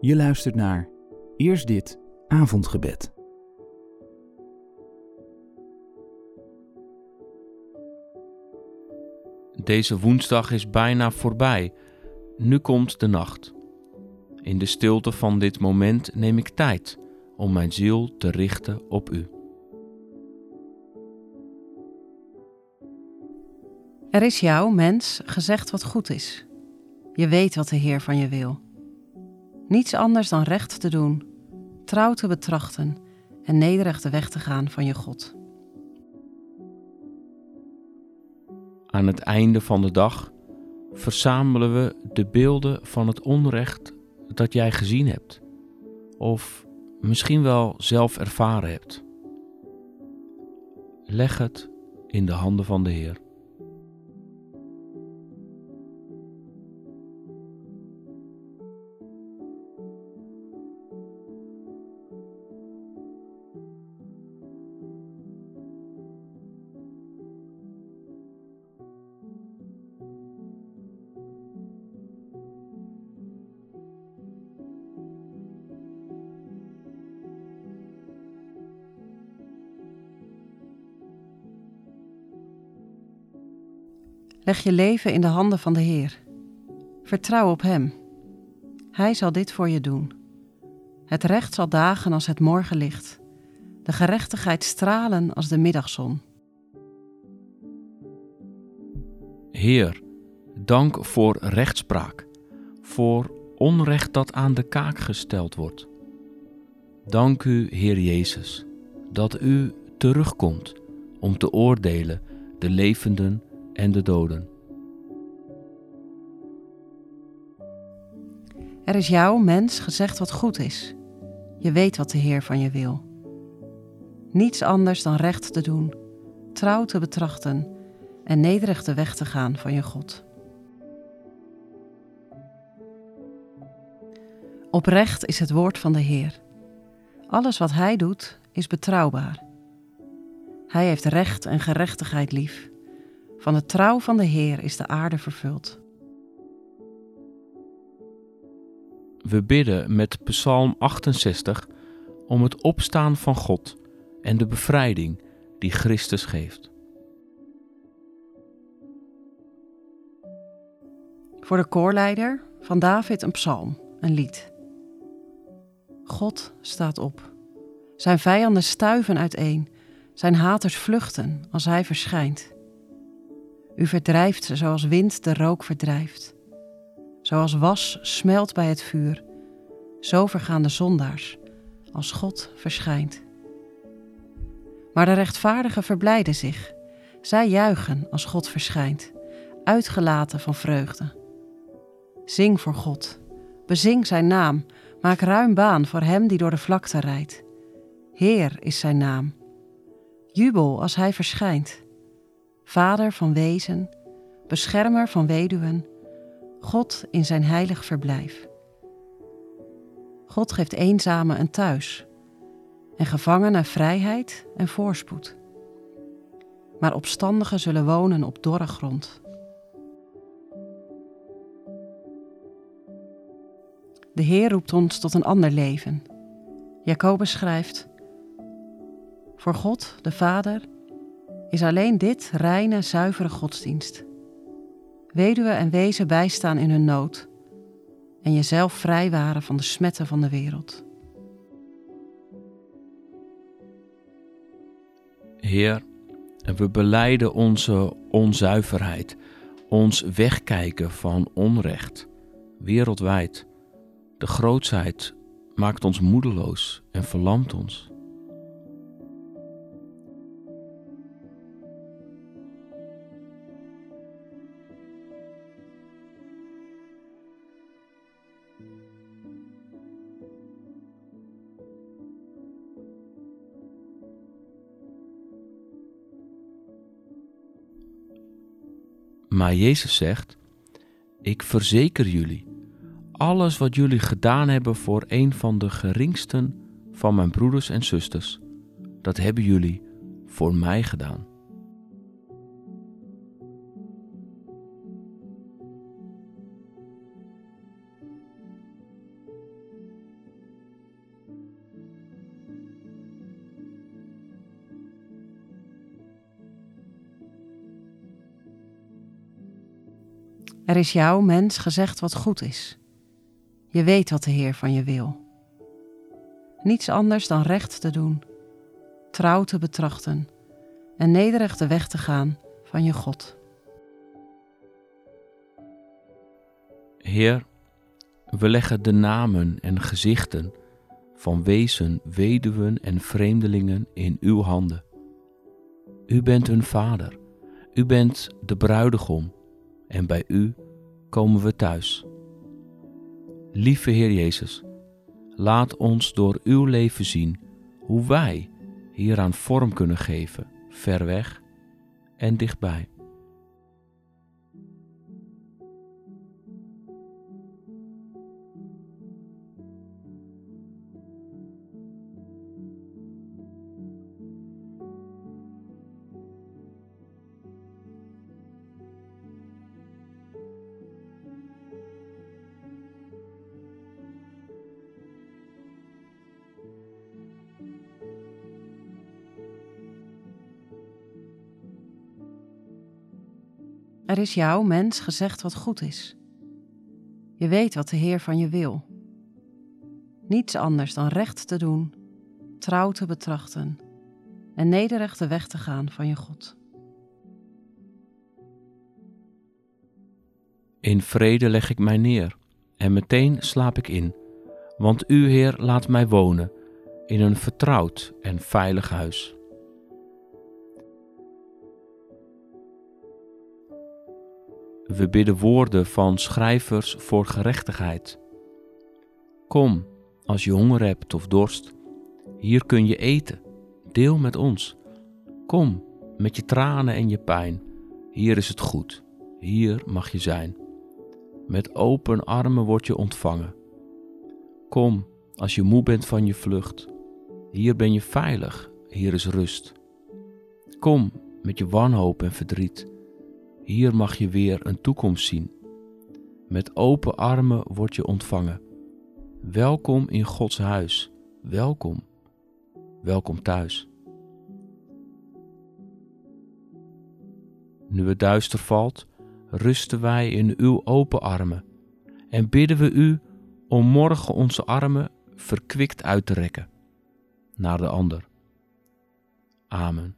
Je luistert naar Eerst dit avondgebed. Deze woensdag is bijna voorbij. Nu komt de nacht. In de stilte van dit moment neem ik tijd om mijn ziel te richten op U. Er is jou, mens, gezegd wat goed is. Je weet wat de Heer van je wil. Niets anders dan recht te doen, trouw te betrachten en nederig de weg te gaan van je God. Aan het einde van de dag verzamelen we de beelden van het onrecht dat jij gezien hebt, of misschien wel zelf ervaren hebt. Leg het in de handen van de Heer. Leg je leven in de handen van de Heer. Vertrouw op Hem. Hij zal dit voor je doen. Het recht zal dagen als het morgenlicht, de gerechtigheid stralen als de middagzon. Heer, dank voor rechtspraak, voor onrecht dat aan de kaak gesteld wordt. Dank u, Heer Jezus, dat u terugkomt om te oordelen de levenden en de doden. Er is jou, mens, gezegd wat goed is. Je weet wat de Heer van je wil. Niets anders dan recht te doen, trouw te betrachten en nederig de weg te gaan van je God. Oprecht is het woord van de Heer. Alles wat Hij doet is betrouwbaar. Hij heeft recht en gerechtigheid lief. Van de trouw van de Heer is de aarde vervuld. We bidden met Psalm 68 om het opstaan van God en de bevrijding die Christus geeft. Voor de koorleider van David een psalm, een lied. God staat op. Zijn vijanden stuiven uiteen, zijn haters vluchten als hij verschijnt. U verdrijft ze zoals wind de rook verdrijft. Zoals was smelt bij het vuur, zo vergaan de zondaars als God verschijnt. Maar de rechtvaardigen verblijden zich. Zij juichen als God verschijnt, uitgelaten van vreugde. Zing voor God, bezing zijn naam, maak ruim baan voor hem die door de vlakte rijdt. Heer is zijn naam. Jubel als hij verschijnt. Vader van wezen, beschermer van weduwen, God in zijn heilig verblijf. God geeft eenzamen een thuis en gevangenen vrijheid en voorspoed. Maar opstandigen zullen wonen op dorre grond. De Heer roept ons tot een ander leven. Jacobus schrijft: Voor God, de Vader, is alleen dit reine, zuivere godsdienst. Weduwe en wezen bijstaan in hun nood en jezelf vrijwaren van de smetten van de wereld. Heer, we beleiden onze onzuiverheid, ons wegkijken van onrecht, wereldwijd. De grootsheid maakt ons moedeloos en verlamt ons. Maar Jezus zegt: Ik verzeker jullie, alles wat jullie gedaan hebben voor een van de geringsten van mijn broeders en zusters, dat hebben jullie voor mij gedaan. Er is jou, mens, gezegd wat goed is. Je weet wat de Heer van je wil. Niets anders dan recht te doen, trouw te betrachten en nederig de weg te gaan van je God. Heer, we leggen de namen en gezichten van wezen, weduwen en vreemdelingen in uw handen. U bent hun vader, u bent de bruidegom en bij u komen we thuis. Lieve Heer Jezus, laat ons door uw leven zien hoe wij hieraan vorm kunnen geven, ver weg en dichtbij. Er is jou, mens, gezegd wat goed is. Je weet wat de Heer van je wil. Niets anders dan recht te doen, trouw te betrachten en nederig de weg te gaan van je God. In vrede leg ik mij neer en meteen slaap ik in, want u, Heer, laat mij wonen in een vertrouwd en veilig huis. We bidden woorden van schrijvers voor gerechtigheid. Kom, als je honger hebt of dorst, hier kun je eten, deel met ons. Kom, met je tranen en je pijn, hier is het goed, hier mag je zijn. Met open armen word je ontvangen. Kom, als je moe bent van je vlucht, hier ben je veilig, hier is rust. Kom, met je wanhoop en verdriet hier mag je weer een toekomst zien. Met open armen word je ontvangen. Welkom in Gods huis. Welkom. Welkom thuis. Nu het duister valt, rusten wij in uw open armen en bidden we u om morgen onze armen verkwikt uit te rekken naar de ander. Amen.